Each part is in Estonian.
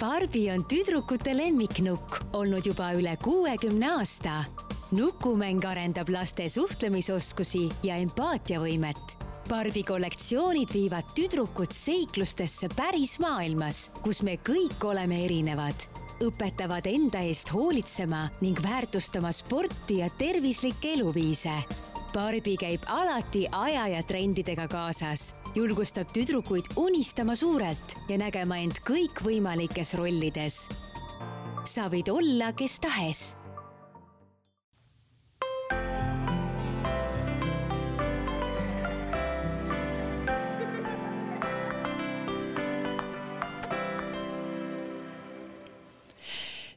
Barbi on tüdrukute lemmiknukk olnud juba üle kuuekümne aasta. nukumäng arendab laste suhtlemisoskusi ja empaatiavõimet. Barbi kollektsioonid viivad tüdrukud seiklustesse päris maailmas, kus me kõik oleme erinevad õpetavad enda eest hoolitsema ning väärtustama sporti ja tervislikke eluviise Barbi käib alati aja ja trendidega kaasas, julgustab tüdrukuid unistama suurelt ja nägema end kõikvõimalikes rollides. sa võid olla kes tahes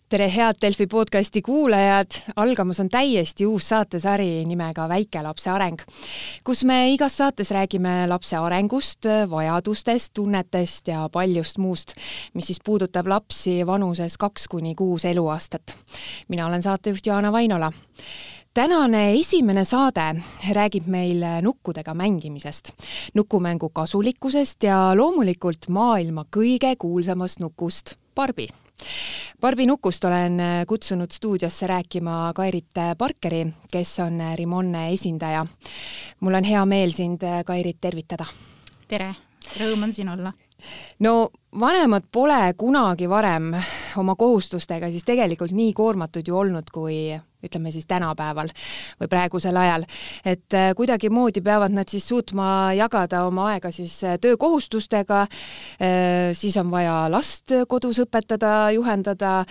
tere, head Delfi podcasti kuulajad, algamas on täiesti uus saatesari nimega Väikelapse areng, kus me igas saates räägime lapse arengust, vajadustest, tunnetest ja paljust muust, mis siis puudutab lapsi vanuses kaks kuni kuus eluaastat. mina olen saatejuht Jaana Vainola. Tänane esimene saade räägib meil nukkudega mängimisest, nukumängu kasulikkusest ja loomulikult maailma kõige kuulsamast nukust, Barbi Barbi Nukust olen äh, kutsunud stuudiosse rääkima Kairit Parkeri, kes on äh, Rimonne esindaja. mul on hea meel sind, äh, Kairit, tervitada. tere, rõõm on siin olla. no vanemad pole kunagi varem oma kohustustega siis tegelikult nii koormatud ju olnud, kui ütleme siis tänapäeval või praegusel ajal. et äh, kuidagimoodi peavad nad siis suutma jagada oma aega siis äh, töökohustustega, äh, siis on vaja last kodus õpetada, juhendada,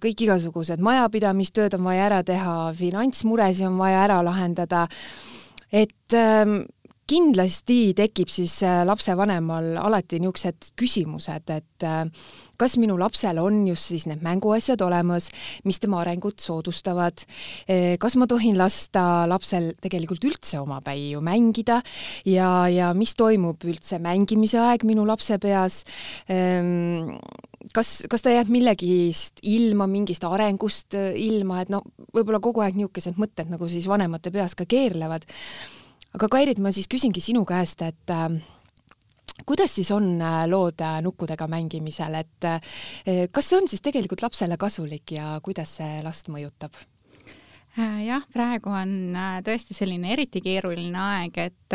kõik igasugused majapidamistööd on vaja ära teha, finantsmuresid on vaja ära lahendada, et ähm, kindlasti tekib siis äh, lapsevanemal alati niisugused küsimused, et äh, kas minu lapsel on just siis need mänguasjad olemas, mis tema arengut soodustavad, äh, kas ma tohin lasta lapsel tegelikult üldse omapäi ju mängida ja, ja mis toimub üldse mängimise aeg minu lapse peas, ähm, kas, kas ta jääb millegist ilma, mingist arengust ilma, et no võib-olla kogu aeg niisugused mõtted nagu siis vanemate peas ka keerlevad aga Kairit, ma siis küsingi sinu käest, et äh, kuidas siis on äh, lood äh, nukkudega mängimisel, et äh, kas see on siis tegelikult lapsele kasulik ja kuidas see last mõjutab? Jah, praegu on tõesti selline eriti keeruline aeg, et,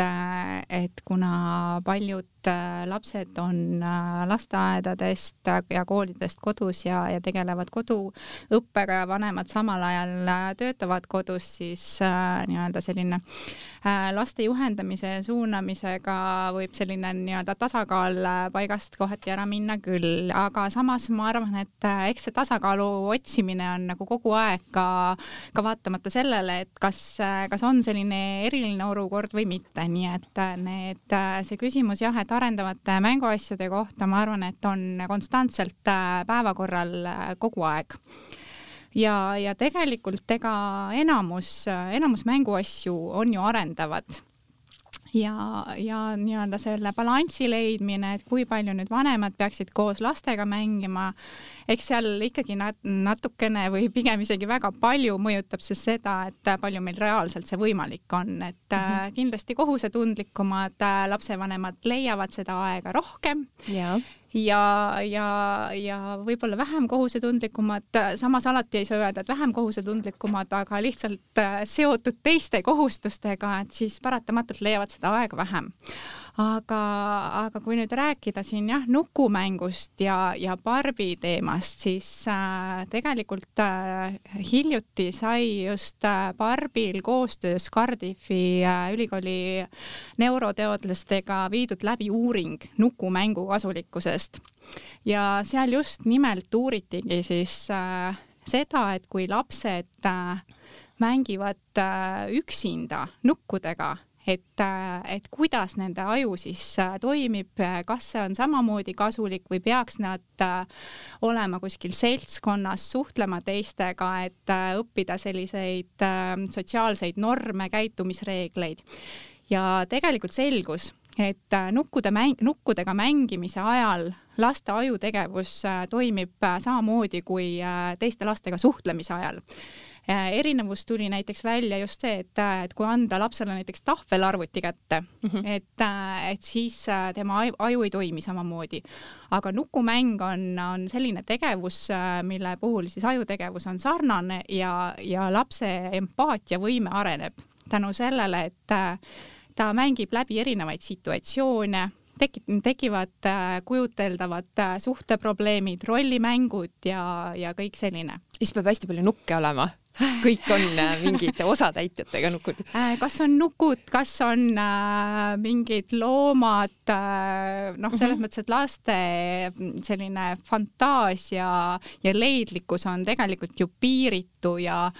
et kuna paljud lapsed on äh, lasteaedadest ja koolidest kodus ja, ja tegelevad koduõppega ja vanemad samal ajal äh, töötavad kodus, siis äh, nii-öelda selline äh, laste juhendamise suunamisega võib selline nii-öelda tasakaal paigast kohati ära minna küll, aga samas ma arvan, et äh, eks see tasakaalu otsimine on nagu kogu aeg ka, ka vaatamata sellele, et kas, kas on selline eriline olukord või mitte, nii et need, see küsimus jah, et et arendavate mänguasjade kohta ma arvan, et on konstantselt äh, päevakorral äh, kogu aeg. Ja, ja tegelikult ega enamus, enamus mänguasju on ju arendavad ja, ja nii-öelda selle balansi leidmine, et kui palju nüüd vanemad peaksid koos lastega mängima, eks seal ikkagi nat natukene või pigem isegi väga palju mõjutab see seda, et palju meil reaalselt see võimalik on, et mm -hmm. kindlasti kohusetundlikumad äh, lapsevanemad leiavad seda aega rohkem. Ja ja, ja, ja võib-olla vähem kohusetundlikumad, samas alati ei saa öelda, et vähem kohusetundlikumad, aga lihtsalt äh, seotud teiste kohustustega, et siis paratamatult leiavad seda aega vähem aga, aga kui nüüd rääkida siin jah, nukumängust ja, ja Barbi teemast, siis äh, tegelikult äh, hiljuti sai just äh, Barbil koostöös Cardiffi äh, ülikooli neuroteadlastega viidud läbi uuring nukumängu kasulikkusest. Ja seal just nimelt uuritigi siis äh, seda, et kui lapsed äh, mängivad äh, üksinda nukkudega et, äh, et kuidas nende aju siis äh, toimib, kas see on samamoodi kasulik või peaks nad äh, olema kuskil seltskonnas, suhtlema teistega, et õppida selliseid sotsiaalseid norme, käitumisreegleid. ja tegelikult selgus, et nukkude mäng, nukkudega mängimise ajal laste ajutegevus toimib samamoodi kui teiste lastega suhtlemise ajal erinevus tuli näiteks välja just see, et, et kui anda lapsele näiteks tahvelarvuti kätte mm, -hmm. et, et siis tema aju ei toimi samamoodi. aga nukumäng on, on selline tegevus, mille puhul siis ajutegevus on sarnane ja, ja lapse empaatiavõime areneb tänu sellele, et ta mängib läbi erinevaid situatsioone tekib, tekivad äh, kujuteldavad äh, suhteprobleemid, rollimängud ja, ja kõik selline. siis peab hästi palju nukke olema kõik on äh, mingite osatäitjatega nukud. kas on nukud, kas on äh, mingid loomad äh,, noh, selles mm -hmm. mõttes, et laste selline fantaasia ja leidlikkus on tegelikult ju piiritu ja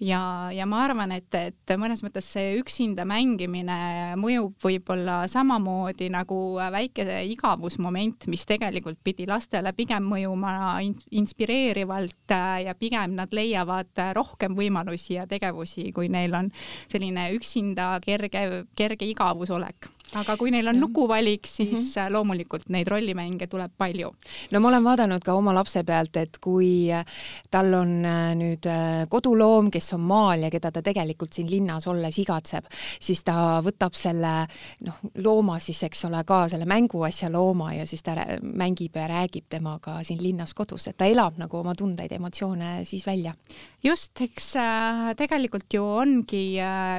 ja, ja ma arvan, et, et mõnes mõttes see üksinda mängimine mõjub võib-olla samamoodi nagu väike igavusmoment, mis tegelikult pidi lastele pigem mõjuma inspireerivalt äh, ja pigem nad leiavad rohkem võimalusi ja tegevusi, kui neil on selline üksinda kerge, kerge igavusolek aga kui neil on nukuvalik, siis mm -hmm. loomulikult neid rollimänge tuleb palju. no ma olen vaadanud ka oma lapse pealt, et kui äh, tal on äh, nüüd koduloom, kes on maal ja keda ta tegelikult siin linnas olles igatseb, siis ta võtab selle noh, looma siis, eks ole, ka selle mänguasja looma ja siis ta mängib ja räägib temaga siin linnas kodus, et ta elab nagu oma tundeid, emotsioone siis välja. just, eks tegelikult ju ongi,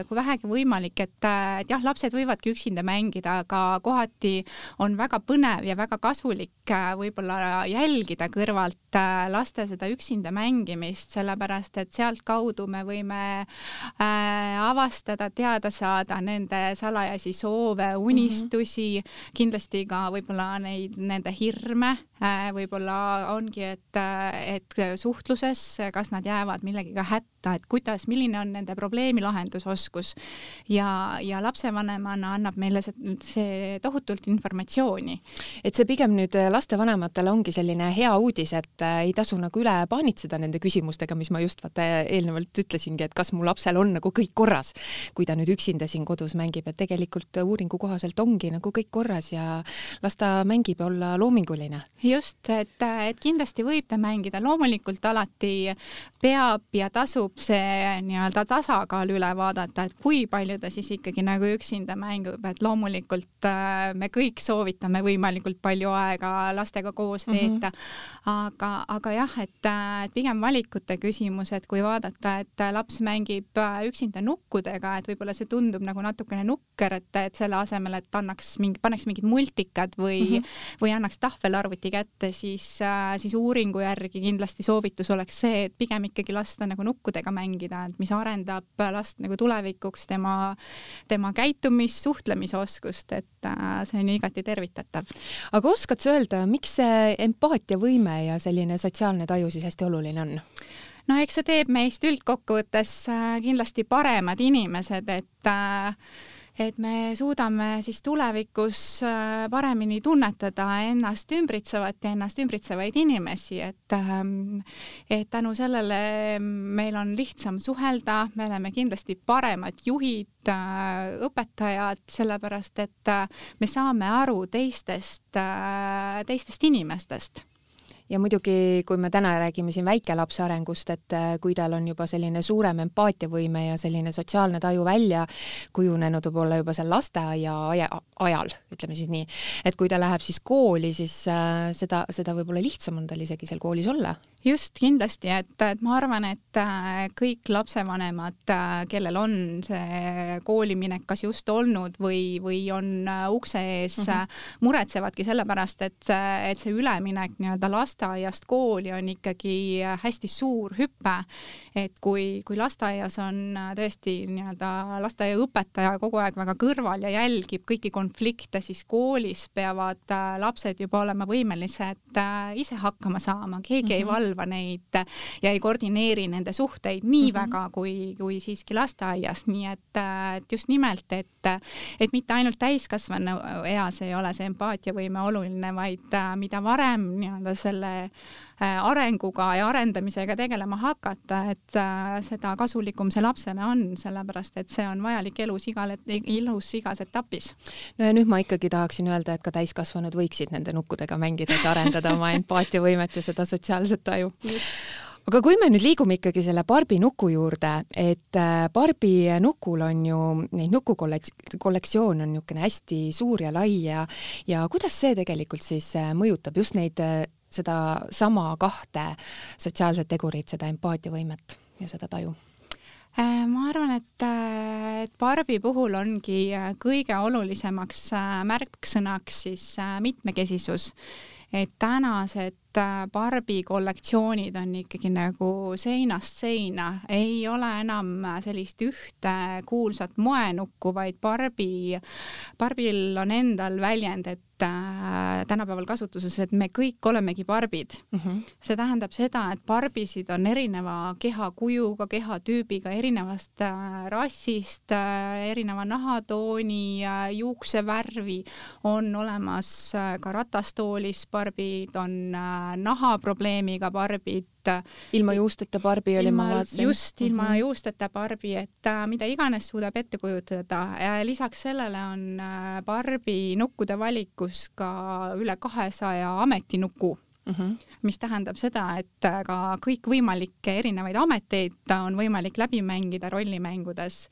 kui vähegi võimalik, et, et jah, lapsed võivadki üksinda mängida, mängida, aga kohati on väga põnev ja väga kasulik äh, võib-olla jälgida kõrvalt äh, laste seda üksinda mängimist, sellepärast et sealtkaudu me võime äh, avastada, teada saada nende salajasi soove, unistusi mm, -hmm. kindlasti ka võib-olla neid, nende hirme võib-olla ongi, et, äh, et suhtluses, kas nad jäävad millegiga hätta, et kuidas, milline on nende probleemi lahendusoskus. Ja, ja lapsevanemana annab meile see, see tohutult informatsiooni. et see pigem nüüd lastevanematele ongi selline hea uudis, et äh, ei tasu nagu üle paanitseda nende küsimustega, mis ma just vaata eelnevalt ütlesingi, et kas mu lapsel on nagu kõik korras, kui ta nüüd üksinda siin kodus mängib, et tegelikult uuringu kohaselt ongi nagu kõik korras ja las ta mängib ja olla loominguline just, et, et kindlasti võib ta mängida, loomulikult alati peab ja tasub see nii-öelda tasakaal üle vaadata, et kui palju ta siis ikkagi nagu üksinda mängib, et loomulikult äh, me kõik soovitame võimalikult palju aega lastega koos mhm. veeta mm. -hmm. aga, aga jah, et, et pigem valikute küsimus, et kui vaadata, et laps mängib äh, üksinda nukkudega, et võib-olla see tundub nagu natukene nukker, et, et selle asemel, et annaks mingi, paneks mingid multikad või mm, -hmm. või annaks tahvelarvuti kätte, siis, äh, siis uuringu järgi kindlasti soovitus oleks see, et pigem ikkagi lasta nagu nukkudega mängida, et mis arendab last nagu tulevikuks tema, tema käitumis, suhtlemisoskust, et äh, see on ju igati tervitatav. aga oskad sa öelda, miks see empaatiavõime ja selline sotsiaalne taju siis hästi oluline on? no eks see teeb meist üldkokkuvõttes äh, kindlasti paremad inimesed, et äh, et me suudame siis tulevikus äh, paremini tunnetada ennast ümbritsevat ja ennast ümbritsevaid inimesi, et ähm, et tänu sellele meil on lihtsam suhelda, me oleme kindlasti paremad juhid, äh, õpetajad, sellepärast et äh, me saame aru teistest, teistest inimestest ja muidugi, kui me täna räägime siin väikelapse arengust, et äh, kui tal on juba selline suurem empaatiavõime ja selline sotsiaalne taju välja kujunenud võib-olla juba seal lasteaia ajal, ütleme siis nii, et kui ta läheb siis kooli, siis äh, seda, seda võib-olla lihtsam on tal isegi seal koolis olla just kindlasti, et, et ma arvan, et äh, kõik lapsevanemad, kellel on see kooliminek kas just olnud või, või on ukse ees mm, -hmm. muretsevadki sellepärast, et, et see üleminek nii-öelda lasteaiast kooli on ikkagi hästi suur hüpe. et kui, kui lasteaias on tõesti nii-öelda lasteaiaõpetaja kogu aeg väga kõrval ja jälgib kõiki konflikte, siis koolis peavad lapsed juba olema võimelised ise hakkama saama, keegi mm -hmm. ei mhm. valva valva neid ja ei koordineeri nende suhteid nii mm -hmm. väga kui, kui siiski lasteaias, nii et, et just nimelt, et, et mitte ainult täiskasvanu eas ei ole see empaatiavõime oluline, vaid mida varem nii-öelda selle äh, arenguga ja arendamisega tegelema hakata, et äh, seda kasulikum see lapsele on, sellepärast et see on vajalik elus igal, ilus igas etapis. no ja nüüd ma ikkagi tahaksin öelda, et ka täiskasvanud võiksid nende nukkudega mängida, et arendada oma empaatiavõimet ja seda sotsiaalset taju aju. aga kui me nüüd liigume ikkagi selle Barbi nuku juurde, et äh, Barbi nukul on ju, neid nukukollektsioon on niisugune hästi suur ja lai ja ja kuidas see tegelikult siis mõjutab just neid, sedasama kahte sotsiaalset tegurit, seda empaatiavõimet ja seda taju? ma arvan, et, et Barbi puhul ongi kõige olulisemaks märksõnaks siis mitmekesisus et tänased äh, Barbi kollektsioonid on ikkagi nagu seinast seina, ei ole enam sellist ühte kuulsat moenukku, vaid Barbi, Barbil on endal väljend, et äh, tänapäeval kasutuses, et me kõik olemegi barbid mm. -hmm. see tähendab seda, et barbisid on erineva kehakujuga, kehatüübiga, erinevast äh, rassist äh,, erineva nahatooni juuksevärvi, on olemas äh, ka ratastoolis barbid, on nahaprobleemiga barbid, ilma juusteta barbi oli, ma vaatasin. just, ilma mm -hmm. juusteta barbi, et äh, mida iganes suudab ette kujutada ja lisaks sellele on äh, barbi nukkude valikus ka üle kahesaja ametinuku Mm -hmm. mis tähendab seda, et äh, ka kõikvõimalikke erinevaid ameteid on võimalik läbi mängida rollimängudes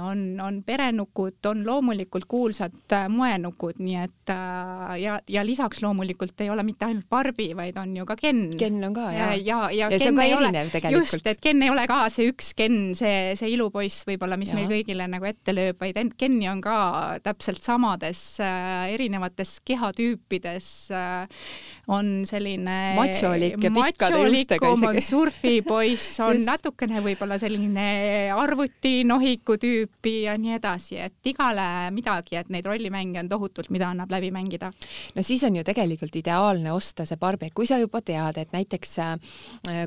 on, on perenukud, on loomulikult kuulsad äh, moenukud, nii et äh, ja, ja lisaks loomulikult ei ole mitte ainult Barbi, vaid on ju ka Ken. Ken on ka, jaa. ja, ja, ja, ja Ken ei ole, just, et Ken ei ole ka see üks Ken, see, see ilupoiss võib-olla, mis ja. meil kõigile nagu ette lööb, vaid Kenni on ka täpselt samades äh, erinevates kehatüüpides äh, on selline macholik ja pikkade juustega isegi. on surfipoiss, on natukene võib-olla selline arvutinohikud tüüpi ja nii edasi, et igale midagi, et neid rollimänge on tohutult, mida annab läbi mängida. no siis on ju tegelikult ideaalne osta see Barbi, et kui sa juba tead, et näiteks äh,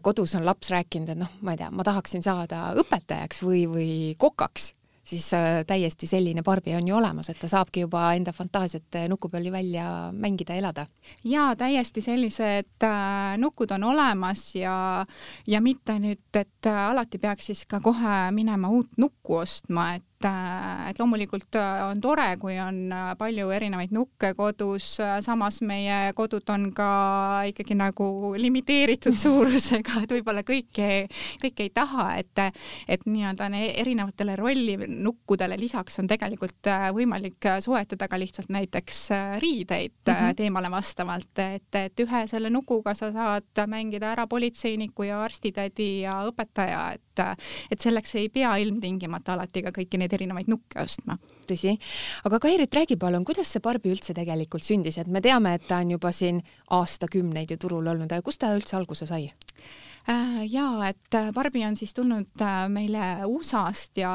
kodus on laps rääkinud, et noh, ma ei tea, ma tahaksin saada õpetajaks või, või kokaks siis äh, täiesti selline Barbi on ju olemas, et ta saabki juba enda fantaasiat äh, nuku peal ju välja mängida, elada. jaa, täiesti sellised äh, nukud on olemas ja, ja mitte nüüd, et alati peaks siis ka kohe minema uut nukku ostma, et et, äh, et loomulikult äh, on tore, kui on äh, palju erinevaid nukke kodus, samas meie kodud on ka ikkagi nagu limiteeritud suurusega, et võib-olla kõike, kõike ei taha, et, et nii-öelda erinevatele rollinukkudele lisaks on tegelikult võimalik soetada ka lihtsalt näiteks riideid mm -hmm. teemale vastavalt, et, et ühe selle nukuga sa saad mängida ära politseiniku ja arstitädi ja õpetaja, et, et selleks ei pea ilmtingimata alati ka kõiki neid neid erinevaid nukke ostma. tõsi, aga Kairit, räägi palun, kuidas see Barbi üldse tegelikult sündis, et me teame, et ta on juba siin aastakümneid ju turul olnud, aga kust ta üldse alguse sai? Äh, ja et äh, Barbi on siis tulnud äh, meile USA-st ja,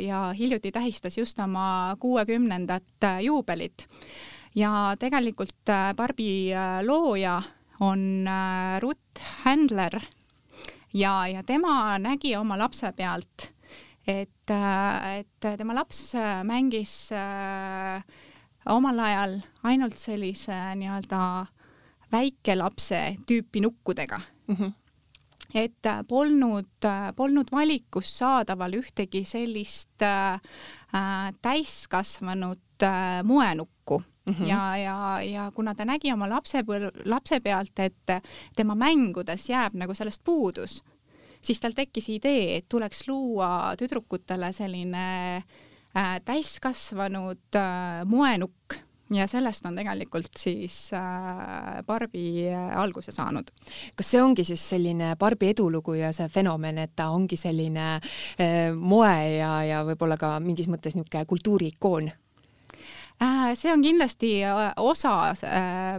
ja hiljuti tähistas just oma kuuekümnendat juubelit. ja tegelikult Barbi looja on Ruth Handler ja, ja tema nägi oma lapse pealt et, äh, et tema laps äh, mängis äh, omal ajal ainult sellise nii-öelda väikelapse tüüpi nukkudega mm. -hmm et polnud, polnud valikus saadaval ühtegi sellist äh, täiskasvanud äh, moenukku mm. -hmm. ja, ja, ja kuna ta nägi oma lapse, lapse pealt, et tema mängudes jääb nagu sellest puudus, siis tal tekkis idee, et tuleks luua tüdrukutele selline äh, täiskasvanud äh, moenukk ja sellest on tegelikult siis äh, Barbi äh, alguse saanud. kas see ongi siis selline Barbi edulugu ja see fenomen, et ta ongi selline äh, moe ja, ja võib-olla ka mingis mõttes niisugune kultuuriikoon? Äh, see on kindlasti osa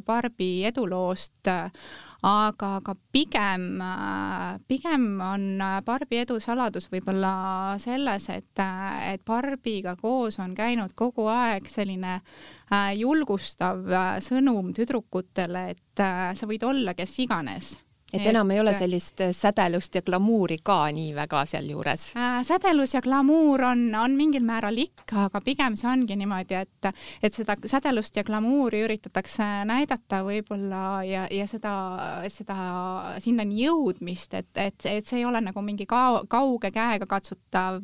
Barbi eduloost aga, aga pigem, pigem on Barbi edu saladus võib-olla selles, et, et Barbiga koos on käinud kogu aeg selline äh, julgustav äh, sõnum tüdrukutele, et äh, sa võid olla kes iganes et enam ei ole sellist äh, sädelust ja glamuuri ka nii väga sealjuures äh,? sädelus ja glamuur on, on mingil määral ikka, aga pigem see ongi niimoodi, et, et seda sädelust ja glamuuri üritatakse näidata võib-olla ja, ja seda, seda sinnani jõudmist, et, et, et see ei ole nagu mingi ka, kauge käega katsutav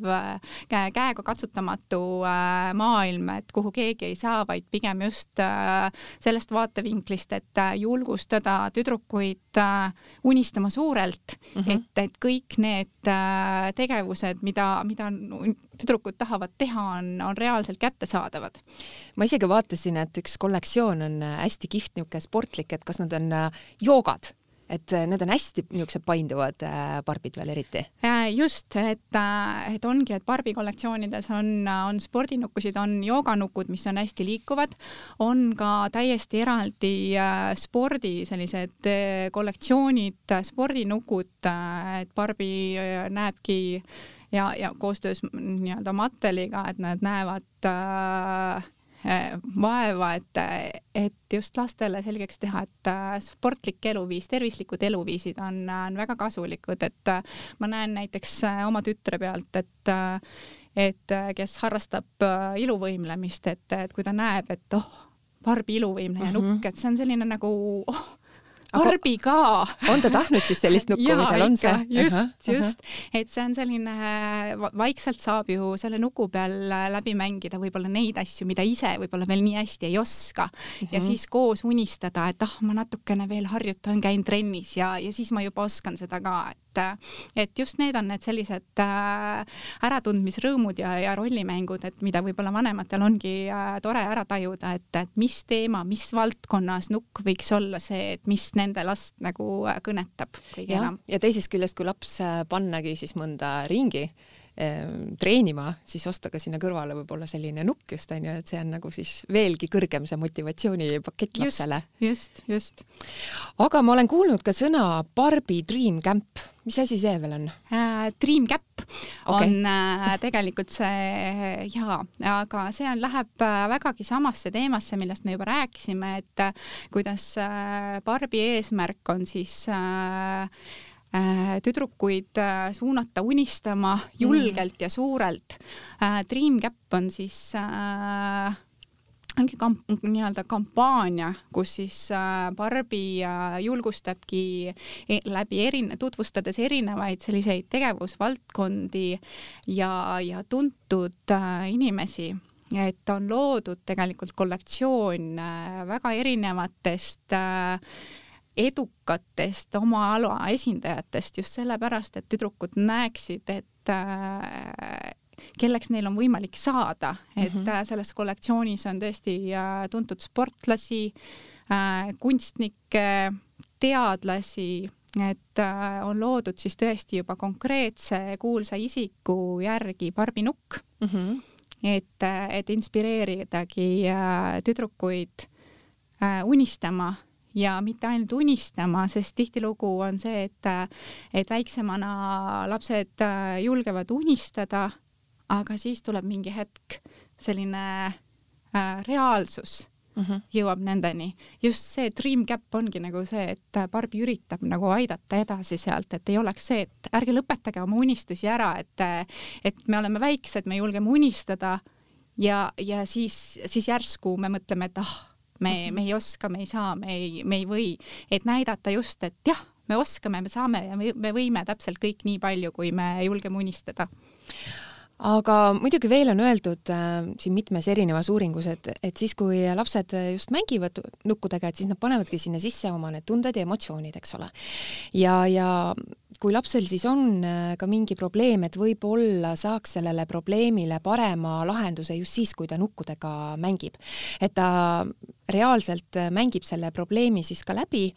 käe,, käega katsutamatu äh, maailm, et kuhu keegi ei saa, vaid pigem just äh, sellest vaatevinklist, et äh, julgustada tüdrukuid äh, unistama suurelt mm, -hmm. et, et kõik need äh, tegevused, mida, mida tüdrukud tahavad teha, on, on reaalselt kättesaadavad. ma isegi vaatasin, et üks kollektsioon on hästi kihvt niisugune sportlik, et kas nad on joogad et äh, need on hästi niisugused painduvad äh, barbid veel eriti. just, et, äh, et ongi, et Barbi kollektsioonides on, on spordinukkusid, on jooganukud, mis on hästi liikuvad, on ka täiesti eraldi spordi sellised kollektsioonid, spordinukud, et Barbi näebki ja, ja koostöös nii-öelda Matteliga, et nad näevad äh, Äh, vaeva, et, et just lastele selgeks teha, et äh, sportlik eluviis, tervislikud eluviisid on, on väga kasulikud, et äh, ma näen näiteks oma tütre pealt, et et kes harrastab iluvõimlemist, et, et kui ta näeb, et oh, Barbi iluvõimleja mm -hmm. nukk, et see on selline nagu oh, Barbi ka. on ta tahtnud siis sellist nukku või tal on see? just, just, et see on selline, vaikselt saab ju selle nuku peal läbi mängida võib-olla neid asju, mida ise võib-olla veel nii hästi ei oska mm -hmm. ja mhm. siis koos unistada, et ah, ma natukene veel harjutan, käin trennis ja, ja siis ma juba oskan seda ka, et et just need on need sellised äh, äratundmisrõõmud ja, ja rollimängud, et mida võib-olla vanematel ongi äh, tore ära tajuda, et, et mis teema, mis valdkonnas nukk võiks olla see, et mis nende last nagu äh, kõnetab kõige ja, enam. ja teisest küljest, kui laps pannagi siis mõnda ringi treenima, siis osta ka sinna kõrvale võib-olla selline nukk just onju, et see on nagu siis veelgi kõrgem see motivatsioonipakett lapsele. just, just. aga ma olen kuulnud ka sõna Barbi Dream Camp mis asi see veel on äh,? Dream Cap okay. on äh, tegelikult see jaa, aga see on, läheb äh, vägagi samasse teemasse, millest me juba rääkisime, et äh, kuidas äh, Barbi eesmärk on siis äh tüdrukuid suunata unistama julgelt ja suurelt. Dream Cap on siis äh, ongi kamp-, nii-öelda kampaania, kus siis äh, Barbi äh, julgustabki e-, läbi erine-, tutvustades erinevaid selliseid tegevusvaldkondi ja, ja tuntud äh, inimesi, et on loodud tegelikult kollektsioon väga erinevatest edukatest oma ala esindajatest just sellepärast, et tüdrukud näeksid, et kelleks neil on võimalik saada, et mm -hmm. selles kollektsioonis on tõesti äh, tuntud sportlasi, äh, kunstnikke, teadlasi, et on loodud siis tõesti juba konkreetse kuulsa isiku järgi barbinukk mm, -hmm. et, et inspireeridagi tüdrukuid unistama ja mitte ainult unistama, sest tihtilugu on see, et, et väiksemana lapsed julgevad unistada aga siis tuleb mingi hetk, selline äh, reaalsus mm -hmm. jõuab nendeni. just see dream gap ongi nagu see, et Barbi üritab nagu aidata edasi sealt, et ei oleks see, et ärge lõpetage oma unistusi ära, et, et me oleme väiksed, me julgeme unistada ja, ja siis, siis järsku me mõtleme, et ah, me, me ei oska, me ei saa, me ei, me ei või, et näidata just, et jah, me oskame, me saame ja me, me võime täpselt kõik nii palju, kui me julgeme unistada aga muidugi veel on öeldud äh, siin mitmes erinevas uuringus, et, et siis, kui lapsed just mängivad nukkudega, et siis nad panevadki sinna sisse oma need tunded ja emotsioonid, eks ole. ja, ja kui lapsel siis on äh, ka mingi probleem, et võib-olla saaks sellele probleemile parema lahenduse just siis, kui ta nukkudega mängib. et ta reaalselt mängib selle probleemi siis ka läbi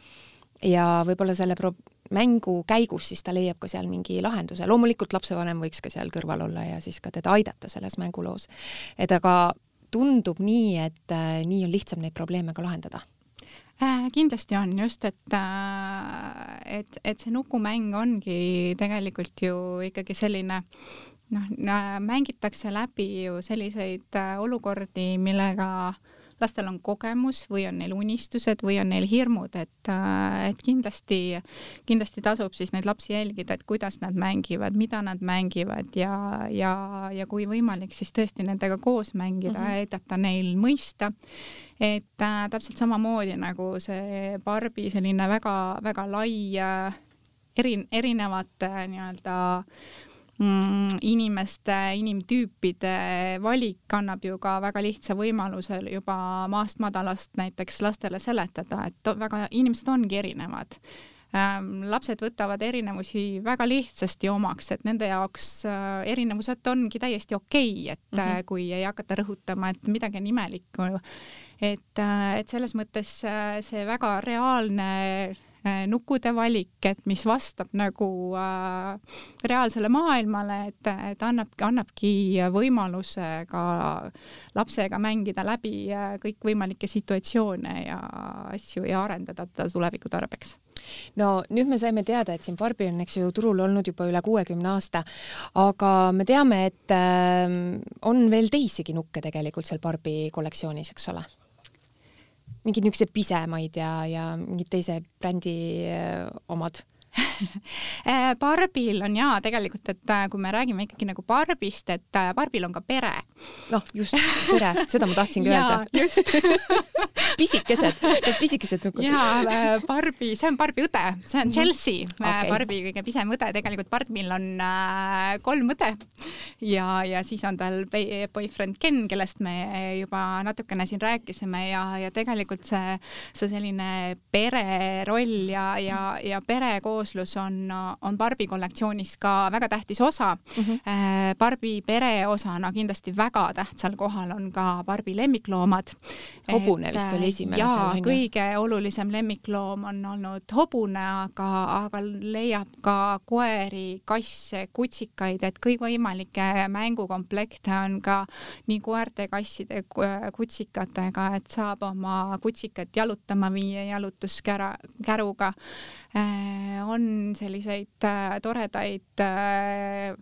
ja võib-olla selle pro-, mängu käigus siis ta leiab ka seal mingi lahenduse, loomulikult lapsevanem võiks ka seal kõrval olla ja siis ka teda aidata selles mänguloos. et aga tundub nii, et äh, nii on lihtsam neid probleeme ka lahendada äh,. kindlasti on just, et äh,, et, et see nukumäng ongi tegelikult ju ikkagi selline noh, mängitakse läbi ju selliseid äh, olukordi, millega äh, lastel on kogemus või on neil unistused või on neil hirmud, et, äh, et kindlasti, kindlasti tasub siis neid lapsi jälgida, et kuidas nad mängivad, mida nad mängivad ja, ja, ja kui võimalik, siis tõesti nendega koos mängida mm, -hmm. aidata neil mõista et äh, täpselt samamoodi nagu see Barbi selline väga-väga lai äh, eri, erinevate äh, nii-öelda mm, inimeste, inimtüüpide valik annab ju ka väga lihtsa võimaluse juba maast madalast näiteks lastele seletada, et väga, inimesed ongi erinevad ähm, lapsed võtavad erinevusi väga lihtsasti omaks, et nende jaoks äh, erinevused ongi täiesti okei okay,, et mm -hmm. kui ei hakata rõhutama, et midagi on imelikku. et, et selles mõttes see väga reaalne nukkude valik, et mis vastab nagu äh, reaalsele maailmale, et, et annab, annabki võimaluse ka lapsega mängida läbi kõikvõimalikke situatsioone ja asju ja arendada teda tuleviku tarbeks no nüüd me saime teada, et siin Barbi on, eks ju, turul olnud juba üle kuuekümne aasta, aga me teame, et äh, on veel teisigi nukke tegelikult seal Barbi kollektsioonis, eks ole? Mingeid niisuguseid pisemaid ja, ja mingid teise brändi äh, omad Barbil on jaa tegelikult, et äh, kui me räägime ikkagi nagu Barbist, et äh, Barbil on ka pere. noh, just, pere, seda ma tahtsingi öelda. just pisikesed, need pisikesed nukud. jaa, Barbi, see on Barbi õde, see on mhm. Chelsea okay., Barbi kõige pisem õde, tegelikult Barbil on kolm õde ja, ja siis on tal boyfriend Ken, kellest me juba natukene siin rääkisime ja, ja tegelikult see, see selline pereroll ja, ja, ja pere kooslus on, on Barbi kollektsioonis ka väga tähtis osa mm. -hmm. Barbi pere osana kindlasti väga tähtsal kohal on ka Barbi lemmikloomad. hobune vist oli esimene. jaa, kõige olulisem lemmikloom on olnud hobune, aga, aga leiab ka koeri, kasse, kutsikaid, et kõikvõimalikke mängukomplekte on ka nii koerte, kasside, kutsikatega, et saab oma kutsikat jalutama viia jalutuskära, käruga Äh, on selliseid äh, toredaid äh,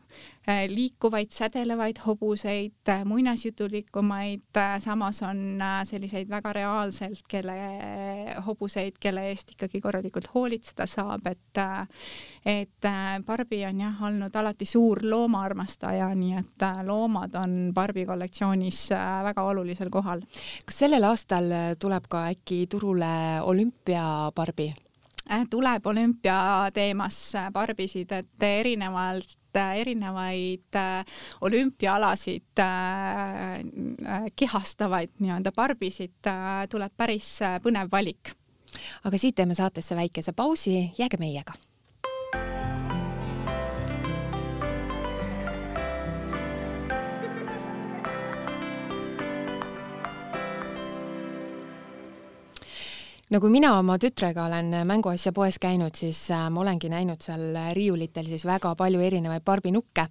liikuvaid, sädelevaid hobuseid, muinasjutulikumaid, samas on selliseid väga reaalselt, kelle hobuseid, kelle eest ikkagi korralikult hoolitseda saab, et et Barbi on jah olnud alati suur loomaarmastaja, nii et loomad on Barbi kollektsioonis väga olulisel kohal. kas sellel aastal tuleb ka äkki turule olümpia Barbi? Äh, tuleb olümpiateemas barbisid, et erinevalt erinevaid äh, olümpiaalasid äh, kehastavaid nii-öelda barbisid tuleb päris põnev valik. aga siit teeme saatesse väikese pausi, jääge meiega no kui mina oma tütrega olen mänguasja poes käinud, siis äh, ma olengi näinud seal riiulitel siis väga palju erinevaid barbinukke.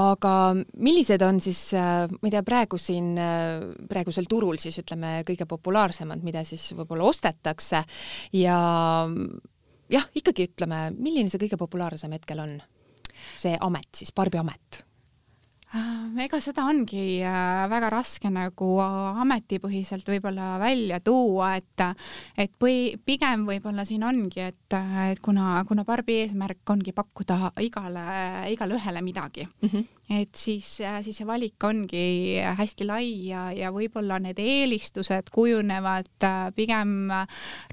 aga millised on siis, äh, ma ei tea, praegu siin, äh, praegusel turul siis ütleme, kõige populaarsemad, mida siis võib-olla ostetakse ja jah, ikkagi ütleme, milline see kõige populaarsem hetkel on? see amet siis, barbiamet Äh, ega seda ongi äh, väga raske nagu ametipõhiselt võib-olla välja tuua, et, et põhi, pigem võib-olla siin ongi, et, et kuna, kuna Barbi eesmärk ongi pakkuda igale, igale ühele midagi mm, -hmm. et siis, siis see valik ongi hästi lai ja, ja võib-olla need eelistused kujunevad äh, pigem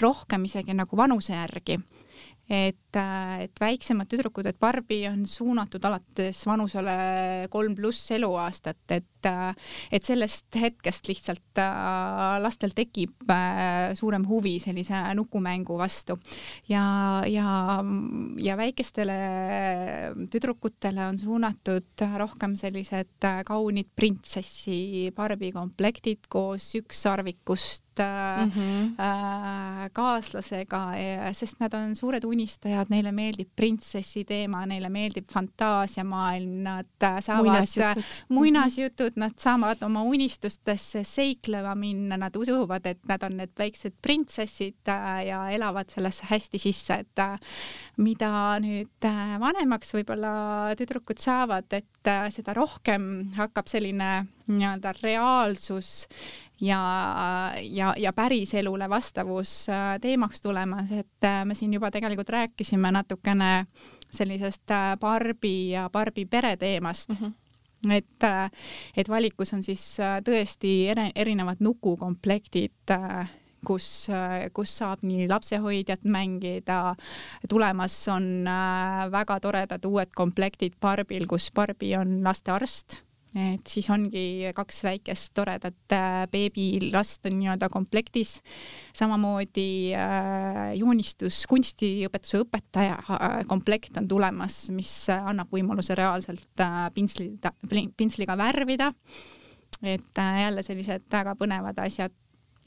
rohkem isegi nagu vanuse järgi et, äh, et väiksemad tüdrukud, et Barbi on suunatud alates vanusele kolm pluss eluaastat, et, äh, et sellest hetkest lihtsalt äh, lastel tekib suurem huvi sellise nukumängu vastu ja, ja, ja väikestele tüdrukutele on suunatud rohkem sellised kaunid printsessi Barbi komplektid koos ükssarvikust mm -hmm. äh, kaaslasega, sest nad on suured unistajad, neile meeldib printsessi teema, neile meeldib fantaasiamaailm, nad äh, saavad muinasjutud, nad saavad oma unistustesse seiklema minna, nad usuvad, et nad on need väiksed printsessid äh, ja elavad sellesse hästi sisse, et äh, mida nüüd vanemaks võib-olla tüdrukud saavad, et seda rohkem hakkab selline nii-öelda reaalsus ja, ja, ja päriselule vastavus äh, teemaks tulemas, et äh, me siin juba tegelikult rääkisime natukene sellisest äh, Barbi ja Barbi pere teemast. Mm. -hmm et, et valikus on siis tõesti erinevad nukukomplektid, kus, kus saab nii lapsehoidjat mängida, tulemas on väga toredad uued komplektid Barbil, kus Barbi on lastearst et siis ongi kaks väikest toredat äh, beebilast on nii-öelda komplektis. samamoodi äh, joonistus, kunstiõpetuse õpetaja äh, komplekt on tulemas, mis annab võimaluse reaalselt äh, pintsli, pintsliga värvida. et jälle sellised väga põnevad asjad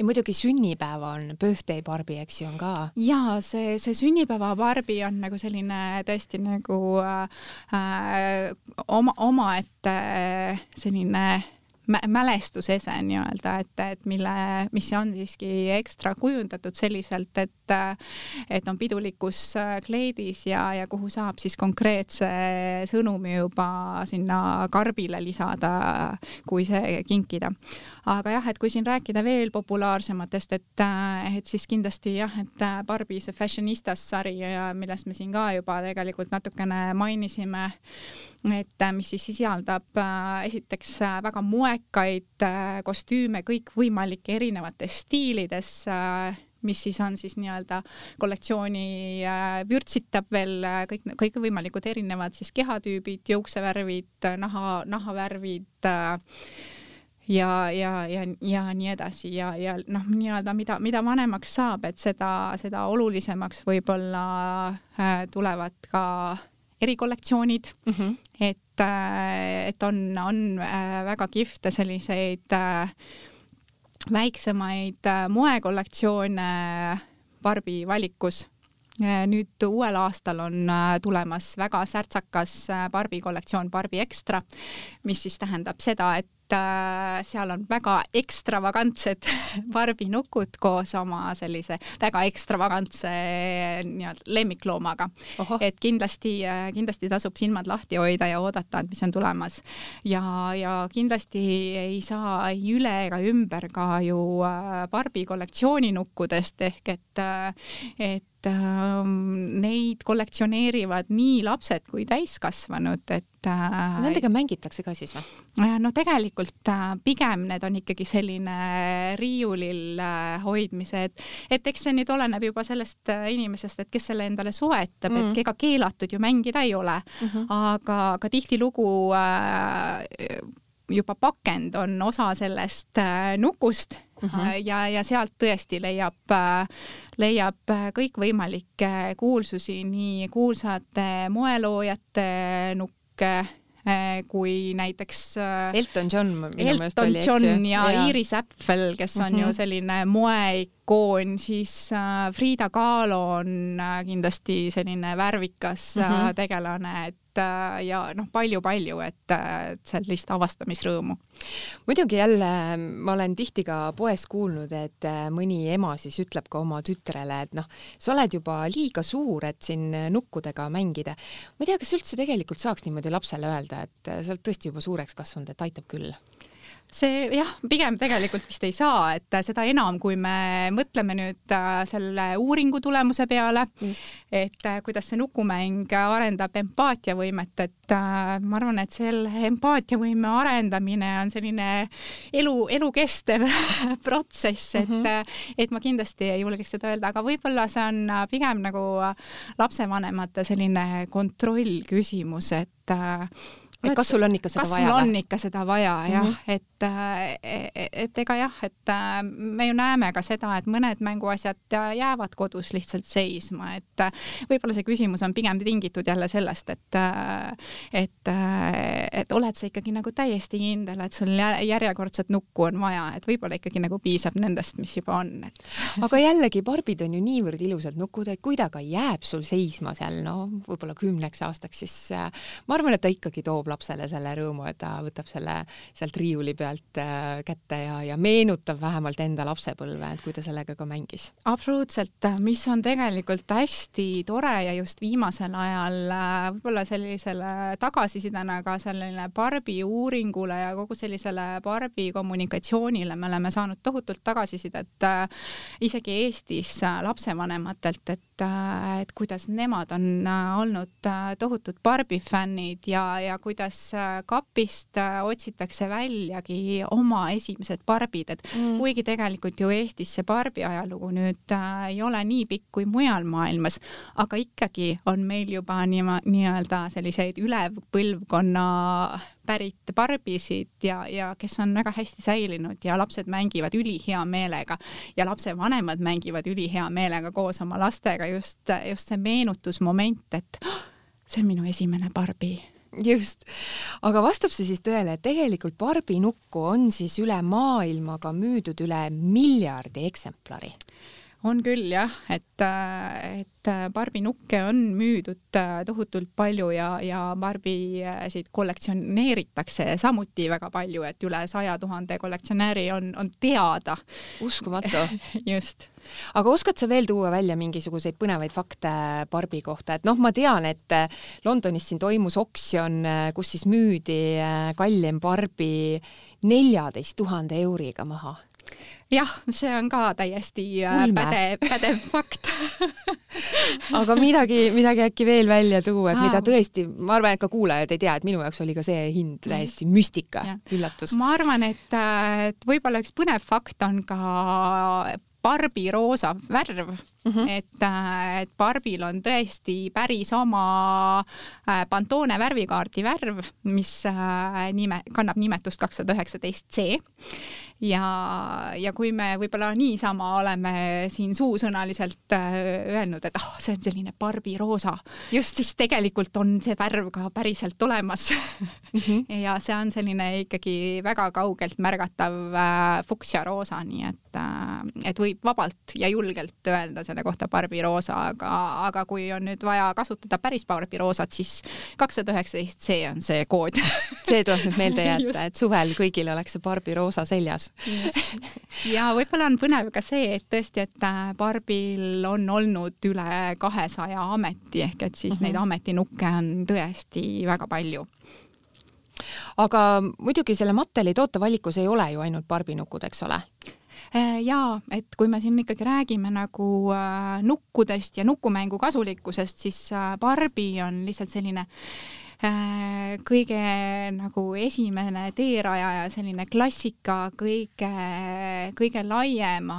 ja muidugi sünnipäeva on, birthday Barbi, eks ju, on ka. ja see, see sünnipäeva Barbi on nagu selline tõesti nagu äh, oma, omaette selline mälestusese nii-öelda, et, et mille, mis on siiski ekstra kujundatud selliselt, et et on pidulikus kleidis ja, ja kuhu saab siis konkreetse sõnumi juba sinna karbile lisada, kui see kinkida. aga jah, et kui siin rääkida veel populaarsematest, et, et siis kindlasti jah, et Barbi see Fashionistas sari, millest me siin ka juba tegelikult natukene mainisime, et mis siis sisaldab äh, esiteks väga moe värvikaid äh, kostüüme kõikvõimalike erinevates stiilides äh, mis siis on siis nii-öelda kollektsiooni äh, vürtsitab veel kõik, kõikvõimalikud erinevad siis kehatüübid, juuksevärvid, naha, nahavärvid ja, ja, ja, ja nii edasi ja, ja noh, nii-öelda mida, mida vanemaks saab, et seda, seda olulisemaks võib-olla äh, tulevad ka erikollektsioonid mm, -hmm. et, äh, et on, on äh, väga kihvte selliseid äh, väiksemaid moekollektsioone Barbi valikus nüüd uuel aastal on tulemas väga särtsakas Barbi kollektsioon Barbi Extra, mis siis tähendab seda, et äh, seal on väga ekstravagantsed barbinukud koos oma sellise väga ekstravagantse nii-öelda lemmikloomaga. et kindlasti, äh, kindlasti tasub silmad lahti hoida ja oodata, et mis on tulemas. ja, ja kindlasti ei saa ei üle ega ümber ka ju äh, Barbi kollektsiooninukkudest ehk äh, et et äh, neid kollektsioneerivad nii lapsed kui täiskasvanud, et äh,. Nendega mängitakse ka siis või? Äh, no tegelikult äh, pigem need on ikkagi selline riiulil äh, hoidmise, et, et eks see nüüd oleneb juba sellest äh, inimesest, et kes selle endale soetab mm., et ega keelatud ju mängida ei ole mm, -hmm. aga, aga tihtilugu äh, juba pakend on osa sellest äh, nukust mhm. -huh. ja, ja sealt tõesti leiab, äh, leiab kõikvõimalikke kuulsusi, nii kuulsate moeloojate nukke kui näiteks Elton John minu meelest oli, eks ju. Elton John ja, ja Iris Apfel, kes on mm -hmm. ju mhm. selline moeikoon, siis Frida Kahlo on kindlasti selline värvikas mm -hmm. tegelane, et Äh, ja noh, palju-palju, et, et sellist avastamisrõõmu. muidugi jälle ma olen tihti ka poes kuulnud, et äh, mõni ema siis ütleb ka oma tütrele, et noh, sa oled juba liiga suur, et siin nukkudega mängida. ma ei tea, kas üldse tegelikult saaks niimoodi lapsele öelda, et äh, sa oled tõesti juba suureks kasvanud, et aitab küll see jah, pigem tegelikult vist ei saa, et seda enam, kui me mõtleme nüüd äh, selle uuringu tulemuse peale, et äh, kuidas see nukumäng arendab empaatiavõimet, et äh, ma arvan, et selle empaatiavõime arendamine on selline elu, elukestev protsess, et mm, -hmm. et ma kindlasti ei julgeks seda öelda, aga võib-olla see on pigem nagu lapsevanemate selline kontrollküsimus, et et kas sul on ikka seda kas vaja? kas sul on ikka seda vaja jah mm, -hmm. et, äh, et ega jah, et äh, me ju näeme ka seda, et mõned mänguasjad jäävad kodus lihtsalt seisma, et äh, võib-olla see küsimus on pigem tingitud jälle sellest, et, et, et oled sa ikkagi nagu täiesti kindel, et sul järjekordset nukku on vaja, et võib-olla ikkagi nagu piisab nendest, mis juba on et.... aga jällegi, barbid on ju niivõrd ilusad nukud, et kui ta ka jääb sul seisma seal, no võib-olla kümneks aastaks, siis ma arvan, et ta ikkagi toob lapsele selle rõõmu, et ta võtab selle sealt riiuli pealt äh, kätte ja, ja meenutab vähemalt enda lapsepõlve, et kui ta sellega ka mängis. absoluutselt, mis on tegelikult hästi tore ja just viimasel ajal äh, võib-olla sellisele tagasisidena ka selline Barbi uuringule ja kogu sellisele Barbi kommunikatsioonile me oleme saanud tohutult tagasisidet äh, isegi Eestis lapsevanematelt, et, et kuidas nemad on olnud tohutud Barbi fännid ja, ja kuidas äh, kapist äh, otsitakse väljagi oma esimesed barbid, et mm. kuigi tegelikult ju Eestis see barbi ajalugu nüüd äh, ei ole nii pikk kui mujal maailmas, aga ikkagi on meil juba nii-öelda nii selliseid üle põlvkonna pärit barbisid ja, ja kes on väga hästi säilinud ja lapsed mängivad ülihea meelega ja lapsevanemad mängivad ülihea meelega koos oma lastega. Just, just see meenutusmoment, et oh, see on minu esimene barbi. Just, aga vastab see siis tõele, et tegelikult Barbi nukku on siis üle maailma ka müüdud üle miljardi eksemplari? On küll jah, et, et Barbi nukke on müüdud tohutult palju ja, ja Barbisid kollektsioneeritakse samuti väga palju, et üle saja tuhande kollektsionääri on, on teada. uskumatu. Just. Aga oskad sa veel tuua välja mingisuguseid põnevaid fakte Barbi kohta, et noh, ma tean, et äh, Londonis siin toimus oksjon, äh, kus siis müüdi äh, kallim Barbi neljateist tuhande euriga maha jah, see on ka täiesti Ulme. pädev, pädev fakt. Aga midagi, midagi äkki veel välja tuua, et mida tõesti, ma arvan, et ka kuulajad ei tea, et minu jaoks oli ka see hind täiesti müstika, üllatus. ma arvan, et, et võib-olla üks põnev fakt on ka barbiroosa värv mm, -hmm. et, äh, et barbil on tõesti päris oma äh, Pantone värvikaardi värv, mis äh, nime, kannab nimetust kakssada üheksateist C ja, ja kui me võib-olla niisama oleme siin suusõnaliselt öelnud, et ah oh,, see on selline barbiroosa, siis tegelikult on see värv ka päriselt olemas mm. -hmm. ja see on selline ikkagi väga kaugelt märgatav fuksiaroosa, nii et, et võib vabalt ja julgelt öelda selle kohta barbiroosa, aga, aga kui on nüüd vaja kasutada päris barbiroosat, siis kakssada üheksateist C on see kood. See tuleb nüüd meelde jätta, et suvel kõigil oleks see barbiroosa seljas. Ja võib-olla on põnev ka see, et tõesti, et äh, barbil on olnud üle kahesaja ameti ehk et siis mm -hmm. neid ametinukke on tõesti väga palju. Aga muidugi selle Matteli tootevalikus ei ole ju ainult barbinukud, eks ole? Äh, jaa, et kui me siin ikkagi räägime nagu äh, nukkudest ja nukumängu kasulikkusest, siis äh, Barbi on lihtsalt selline kõige nagu esimene teerajaja, selline klassika kõige, kõige laiema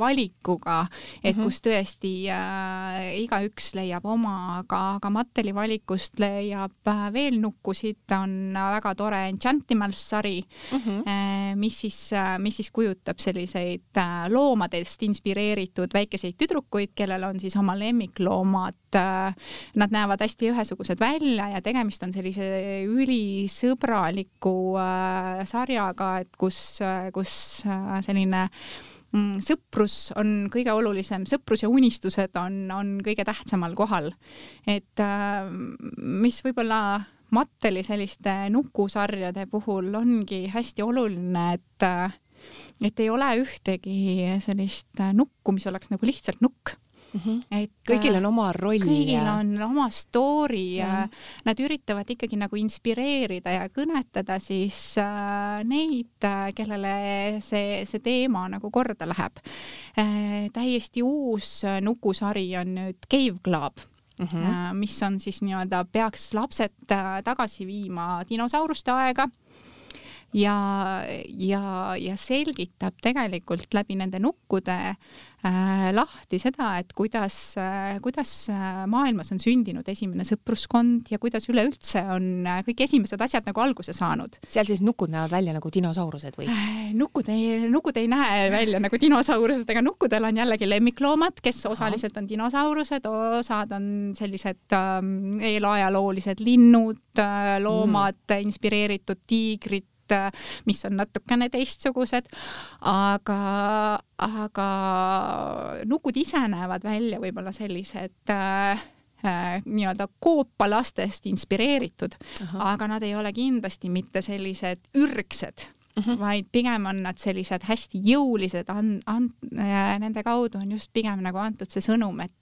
valikuga, et mm -hmm. kus tõesti äh, igaüks leiab oma, aga, aga Matteli valikust leiab äh, veel nukkusid, on väga tore Enchantimals sari mm, -hmm. äh, mis siis äh,, mis siis kujutab selliseid äh, loomadest inspireeritud väikeseid tüdrukuid, kellel on siis oma lemmikloomad äh,. Nad näevad hästi ühesugused välja ja tegemist on sellise ülisõbraliku äh, sarjaga, et kus äh,, kus äh, selline mm, sõprus on kõige olulisem, sõprus ja unistused on, on kõige tähtsamal kohal. et äh, mis võib-olla Matteli selliste nukusarjade puhul ongi hästi oluline, et äh, et ei ole ühtegi sellist nukku, mis oleks nagu lihtsalt nukk mm. -hmm. et kõigil on oma roll. kõigil ja... on oma story ja nad üritavad ikkagi nagu inspireerida ja kõnetada siis äh, neid, äh, kellele see, see teema nagu korda läheb äh,. täiesti uus nukusari on nüüd Cave Club Mm -hmm. mis on siis nii-öelda, peaks lapsed äh, tagasi viima dinosauruste aega ja, ja, ja selgitab tegelikult läbi nende nukkude äh, lahti seda, et kuidas äh,, kuidas äh, maailmas on sündinud esimene sõpruskond ja kuidas üleüldse on äh, kõik esimesed asjad nagu alguse saanud. seal siis nukud näevad välja nagu dinosaurused või äh,? nukud ei, nukud ei näe välja nagu dinosaurused, aga nukkudel on jällegi lemmikloomad, kes osaliselt on dinosaurused, osad on sellised ähm, eelajaloolised linnud äh,, loomad mm., inspireeritud tiigrid, Äh, mis on natukene teistsugused, aga, aga nukud ise näevad välja võib-olla sellised äh, äh, nii-öelda koopalastest inspireeritud, aga nad ei ole kindlasti mitte sellised ürgsed mm, -hmm. vaid pigem on nad sellised hästi jõulised, an-, an-, nende kaudu on just pigem nagu antud see sõnum, et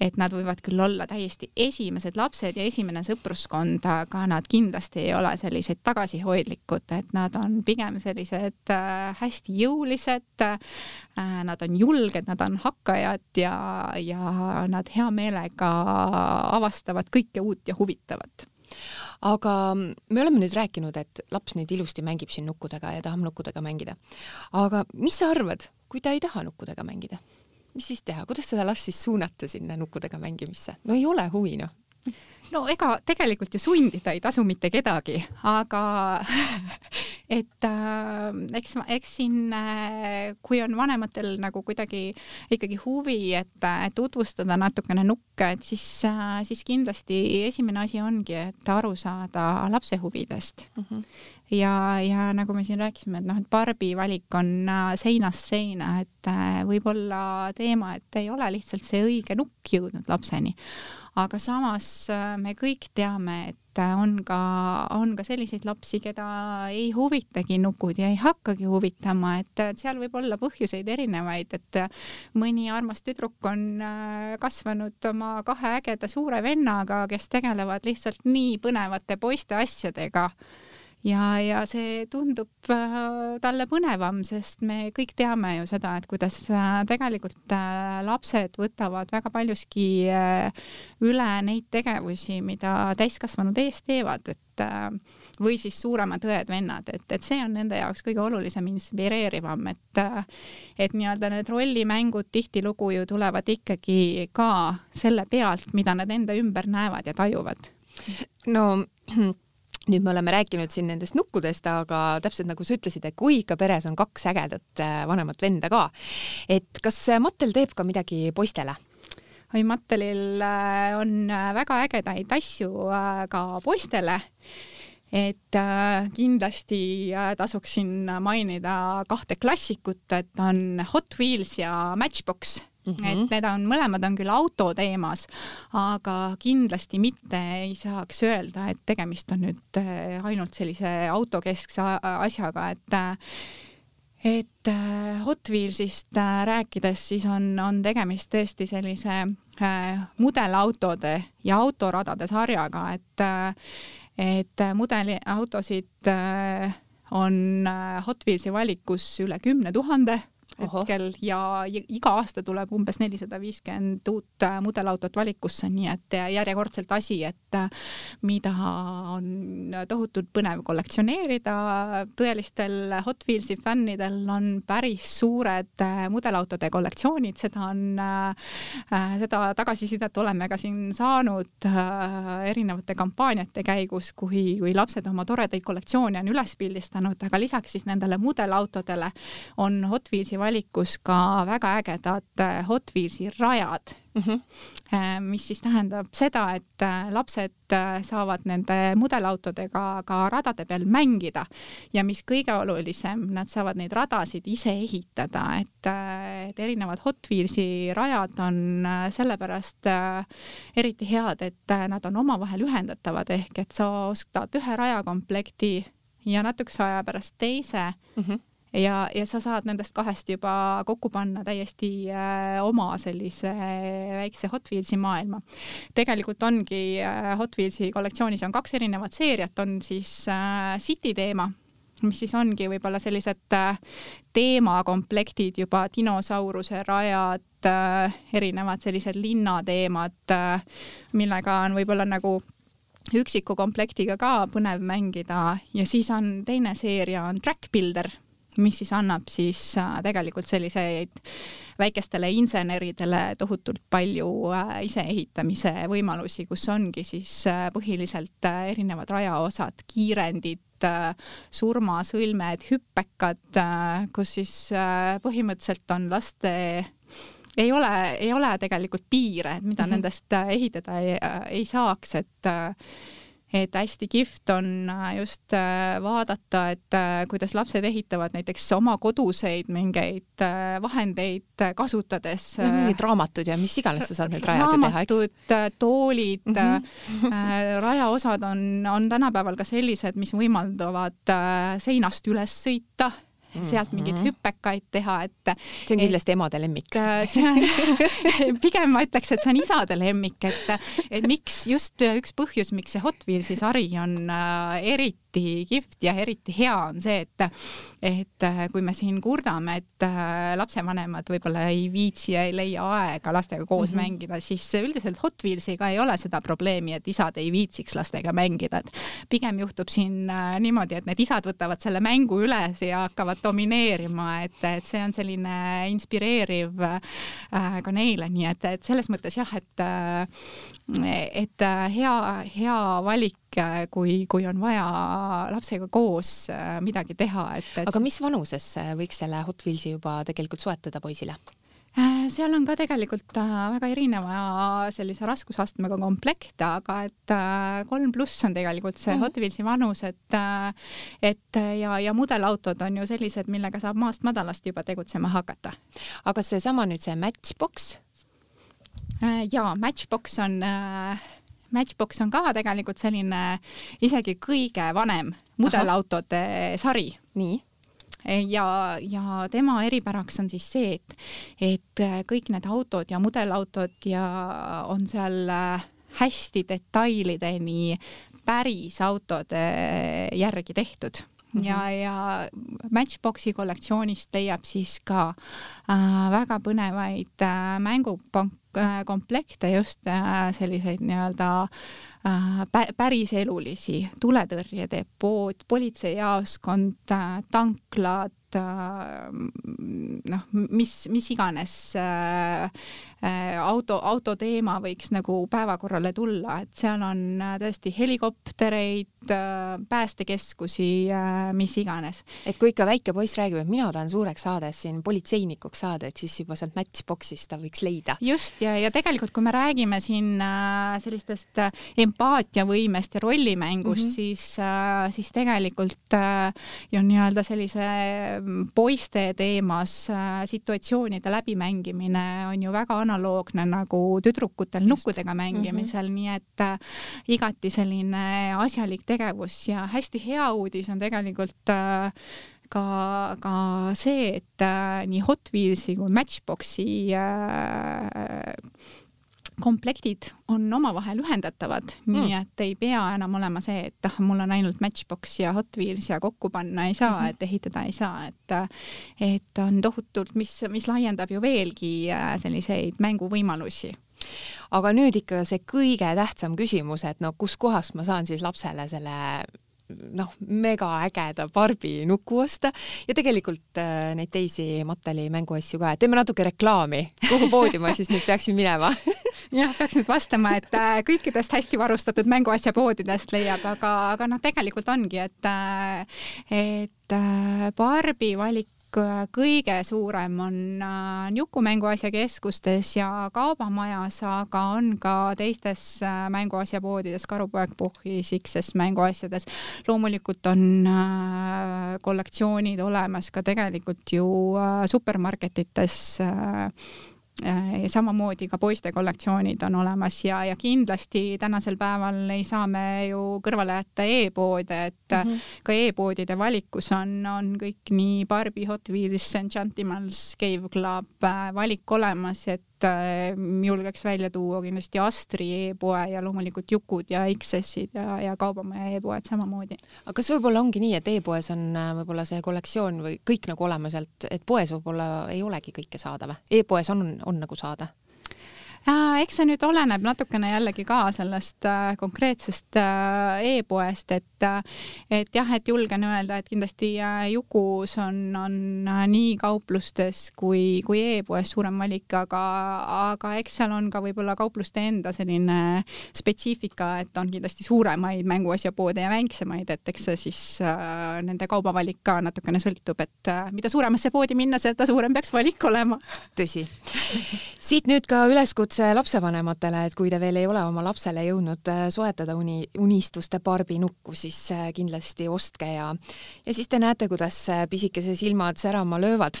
et nad võivad küll olla täiesti esimesed lapsed ja esimene sõpruskond, aga nad kindlasti ei ole sellised tagasihoidlikud, et nad on pigem sellised äh, hästi jõulised, äh, nad on julged, nad on hakkajad ja, ja nad hea meelega avastavad kõike uut ja huvitavat aga me oleme nüüd rääkinud, et laps nüüd ilusti mängib siin nukkudega ja tahab nukkudega mängida. aga mis sa arvad, kui ta ei taha nukkudega mängida? mis siis teha, kuidas seda last siis suunata sinna nukkudega mängimisse? no ei ole huvi, noh no ega tegelikult ju sundida ei tasu mitte kedagi, aga et äh, eks, eks siin äh,, kui on vanematel nagu kuidagi ikkagi huvi, et, et tutvustada natukene nukke, et siis äh,, siis kindlasti esimene asi ongi, et aru saada lapse huvidest mm. -hmm ja, ja nagu me siin rääkisime, et noh, et Barbi valik on äh, seinast seina, et äh, võib-olla teema, et ei ole lihtsalt see õige nukk jõudnud lapseni. aga samas äh, me kõik teame, et on ka, on ka selliseid lapsi, keda ei huvitagi nukud ja ei hakkagi huvitama, et seal võib olla põhjuseid erinevaid, et mõni armas tüdruk on kasvanud oma kahe ägeda suure vennaga, kes tegelevad lihtsalt nii põnevate poiste asjadega ja, ja see tundub äh, talle põnevam, sest me kõik teame ju seda, et kuidas äh, tegelikult äh, lapsed võtavad väga paljuski üle neid tegevusi, mida täiskasvanud ees teevad, et või siis suuremad õed-vennad, et, et see on nende jaoks kõige olulisem, inspireerivam, et et nii-öelda need rollimängud tihtilugu ju tulevad ikkagi ka selle pealt, mida nad enda ümber näevad ja tajuvad. no nüüd me oleme rääkinud siin nendest nukkudest, aga täpselt nagu sa ütlesid, et kui ikka peres on kaks ägedat äh, vanemat venda ka, et kas Mattel teeb ka midagi poistele? oi, Mattelil äh, on äh, väga ägedaid asju ka poistele. Et äh, kindlasti äh, tasuks siin mainida kahte klassikut, et on Hot Wheels ja Matchbox Mm -hmm. et need on, mõlemad on küll auto teemas, aga kindlasti mitte ei saaks öelda, et tegemist on nüüd äh, ainult sellise autokeskse asjaga, et äh, et äh, Hot Wheelsist rääkides, siis on, on tegemist tõesti sellise mudelautode ja autoradade sarjaga, et et mudeliautosid on Hot Wheelsi valikus üle kümne tuhande hetkel ja iga aasta tuleb umbes nelisada viiskümmend uut äh, mudelautot valikusse, nii et järjekordselt asi, et äh, mida on tohutult põnev kollektsioneerida. tõelistel Hot Wheelsi fännidel on päris suured äh, mudelautode kollektsioonid, seda on, seda tagasisidet oleme ka siin saanud erinevate kampaaniate käigus, kui, kui lapsed oma toredaid kollektsioone on üles pildistanud, aga lisaks siis nendele mudelautodele on Hot Wheelsi valikus ka väga ägedad äh, Hot Wheelsi rajad. Mm, -hmm. mis siis tähendab seda, et äh, lapsed saavad nende mudelautodega ka radade peal mängida. Ja mis kõige olulisem, nad saavad neid radasid ise ehitada, et, et erinevad Hot Wheelsi rajad on sellepärast eriti head, et nad on omavahel ühendatavad, ehk et sa ostad ühe rajakomplekti ja natukese aja pärast teise. Mm. -hmm ja, ja sa saad nendest kahest juba kokku panna täiesti äh, oma sellise äh, väikse Hot Wheelsi maailma. tegelikult ongi äh, Hot Wheelsi kollektsioonis on kaks erinevat seeriat, on siis City teema mis siis ongi võib-olla sellised teemakomplektid juba, dinosauruse rajad erinevad sellised linnateemad millega on võib-olla nagu üksiku komplektiga ka põnev mängida ja siis on teine seeria on Track Builder mis siis annab siis äh, tegelikult selliseid väikestele inseneridele tohutult palju äh, iseehitamise võimalusi, kus ongi siis äh, põhiliselt erinevad rajaosad, kiirendid, surmasõlmed, hüppekad, kus siis põhimõtteliselt on laste ei ole, ei ole tegelikult piire, et mida mm -hmm. nendest ehitada ei, ei saaks, et et hästi kihvt on äh, just äh, vaadata, et äh, kuidas lapsed ehitavad näiteks oma koduseid mingeid vahendeid kasutades. mingid raamatud ja mis iganes sa saad neid rajada teha, eks? raamatud, toolid mm, -hmm. rajaosad on, on tänapäeval ka sellised, mis võimaldavad seinast üles sõita sealt mingeid mhm. hüppekaid teha, et. see on kindlasti emade lemmik. Äh, pigem ma ütleks, et see on isade lemmik, et, et miks just üks põhjus, miks see Hot Wheelsi sari on äh, eriti eriti kihvt ja eriti hea on see, et, et kui me siin kurdame, et lapsevanemad võib-olla ei viitsi ja ei leia aega lastega koos mm -hmm. mängida, siis üldiselt Hot Wheelsiga ei ole seda probleemi, et isad ei viitsiks lastega mängida, et pigem juhtub siin niimoodi, et need isad võtavad selle mängu üles ja hakkavad domineerima, et, et see on selline inspireeriv äh, ka neile, nii et, et selles mõttes jah, et, et hea, hea valik kui, kui on vaja lapsega koos midagi teha, et, et. aga mis vanuses võiks selle Hot Wheelsi juba tegelikult soetada poisile? Äh, seal on ka tegelikult äh, väga erineva sellise raskusastmega komplekte, aga et äh, kolm pluss on tegelikult see mm -hmm. Hot Wheelsi vanus, et et ja, ja mudelautod on ju sellised, millega saab maast madalast juba tegutsema hakata. aga seesama nüüd see Matchbox? jaa, Matchbox on Matchbox on ka tegelikult selline isegi kõige vanem mudelautode sari. nii ja, ja tema eripäraks on siis see, et, et kõik need autod ja mudelautod ja on seal äh, hästi detailideni päris autode järgi tehtud Mm -hmm. ja, ja Matchboxi kollektsioonist leiab siis ka äh, väga põnevaid äh, mängukomplekte äh,, just äh, selliseid nii-öelda äh, päriselulisi tuletõrjedepood, politseijaoskond äh,, tanklad, Äh, noh, mis, mis iganes äh, äh, auto, autoteema võiks nagu päevakorrale tulla, et seal on tõesti helikoptereid, päästekeskusi, mis iganes. et kui ikka väike poiss räägib, et mina tahan suureks saada, siin politseinikuks saada, et siis juba sealt Matchboxist ta võiks leida. just ja, ja tegelikult, kui me räägime siin sellistest empaatiavõimest ja rollimängust mm, -hmm. siis, siis tegelikult ju nii-öelda sellise poiste teemas äh, situatsioonide läbimängimine on ju väga analoogne nagu tüdrukutel nukkudega mängimisel mm, -hmm. nii et äh, igati selline asjalik tegevus ja hästi hea uudis on tegelikult äh, ka, ka see, et äh, nii Hot Wheelsi kui Matchboxi äh, komplektid on omavahel ühendatavad mm., nii et ei pea enam olema see, et ah, mul on ainult Matchbox ja Hot Wheels ja kokku panna ei saa mm, -hmm. et ehitada ei saa, et et on tohutult, mis, mis laiendab ju veelgi äh, selliseid mänguvõimalusi aga nüüd ikka see kõige tähtsam küsimus, et no kuskohast ma saan siis lapsele selle noh, megaägeda Barbi nuku osta. Ja tegelikult äh, neid teisi Matteli mänguasju ka, teeme natuke reklaami, kuhu poodi ma siis nüüd peaksin minema? Jah, peaks nüüd vastama, et äh, kõikidest hästi varustatud mänguasjapoodidest leiab, aga, aga noh, tegelikult ongi, et, äh, et äh, Barbi valik kõige suurem on Nuku mänguasjakeskustes ja Kaubamajas, aga on ka teistes mänguasjapoodides, Karupoeg Puhhis, X-s mänguasjades. loomulikult on kollektsioonid olemas ka tegelikult ju supermarketites Äh, samamoodi ka poiste kollektsioonid on olemas ja, ja kindlasti tänasel päeval ei saa me ju kõrvale jätta e-poode, et mm -hmm. ka e-poodide valikus on, on kõik nii Barbi, Hot Wheels, Enchantimals, Cave Club äh, valik olemas, et Äh, julgeks välja tuua kindlasti Astri e-poe ja loomulikult Jukud ja XS-id ja, ja Kaubamaja e-poed samamoodi. aga kas võib-olla ongi nii, et e-poes on äh, võib-olla see kollektsioon või kõik nagu olemas, et, et poes võib-olla ei olegi kõike saada või e? e-poes on, on nagu saada? Eks see nüüd oleneb natukene jällegi ka sellest äh, konkreetsest äh, e-poest, et äh, et jah, et julgen öelda, et kindlasti Jukus on, on nii kauplustes kui, kui e-poes suurem valik, aga, aga eks seal on ka võib-olla kaupluste enda selline spetsiifika, et on kindlasti suuremaid mänguasjapoode ja väiksemaid, et eks see siis nende kaubavalik ka natukene sõltub, et mida suuremasse poodi minna, seda suurem peaks valik olema. tõsi. siit nüüd ka üleskutse üleskutse lapsevanematele, et kui te veel ei ole oma lapsele jõudnud äh, soetada uni, unistuste barbinukku, siis äh, kindlasti ostke ja, ja siis te näete, kuidas äh, pisikese silmad särama löövad.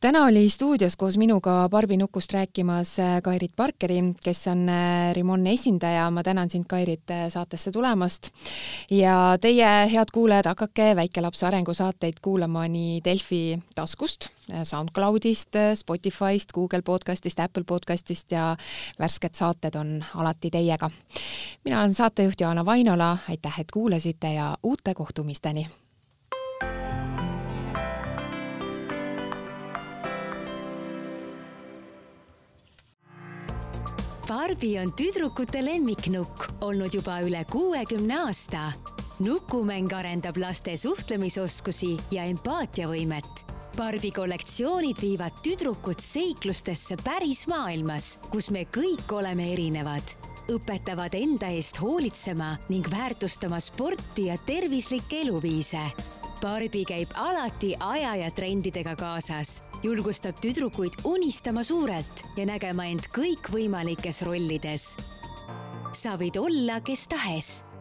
täna oli stuudios koos minuga barbinukust rääkimas Kairit Parkeri, kes on Rimoni esindaja. ma tänan sind, Kairit, saatesse tulemast. ja teie, head kuulajad, hakake väikelapse arengusaateid kuulama nii Delfi taskust SoundCloudist, Spotify'st, Google podcastist, Apple podcastist ja värsked saated on alati teiega. mina olen saatejuht Jaana Vainola, aitäh, et kuulasite ja uute kohtumisteni Barbi on tüdrukute lemmiknukk olnud juba üle kuuekümne aasta. nukumäng arendab laste suhtlemisoskusi ja empaatiavõimet. Barbi kollektsioonid viivad tüdrukud seiklustesse päris maailmas, kus me kõik oleme erinevad. Õpetavad enda eest hoolitsema ning väärtustama sporti ja tervislikke eluviise. Barbi käib alati aja ja trendidega kaasas, julgustab tüdrukuid unistama suurelt ja nägema end kõikvõimalikes rollides. sa võid olla kes tahes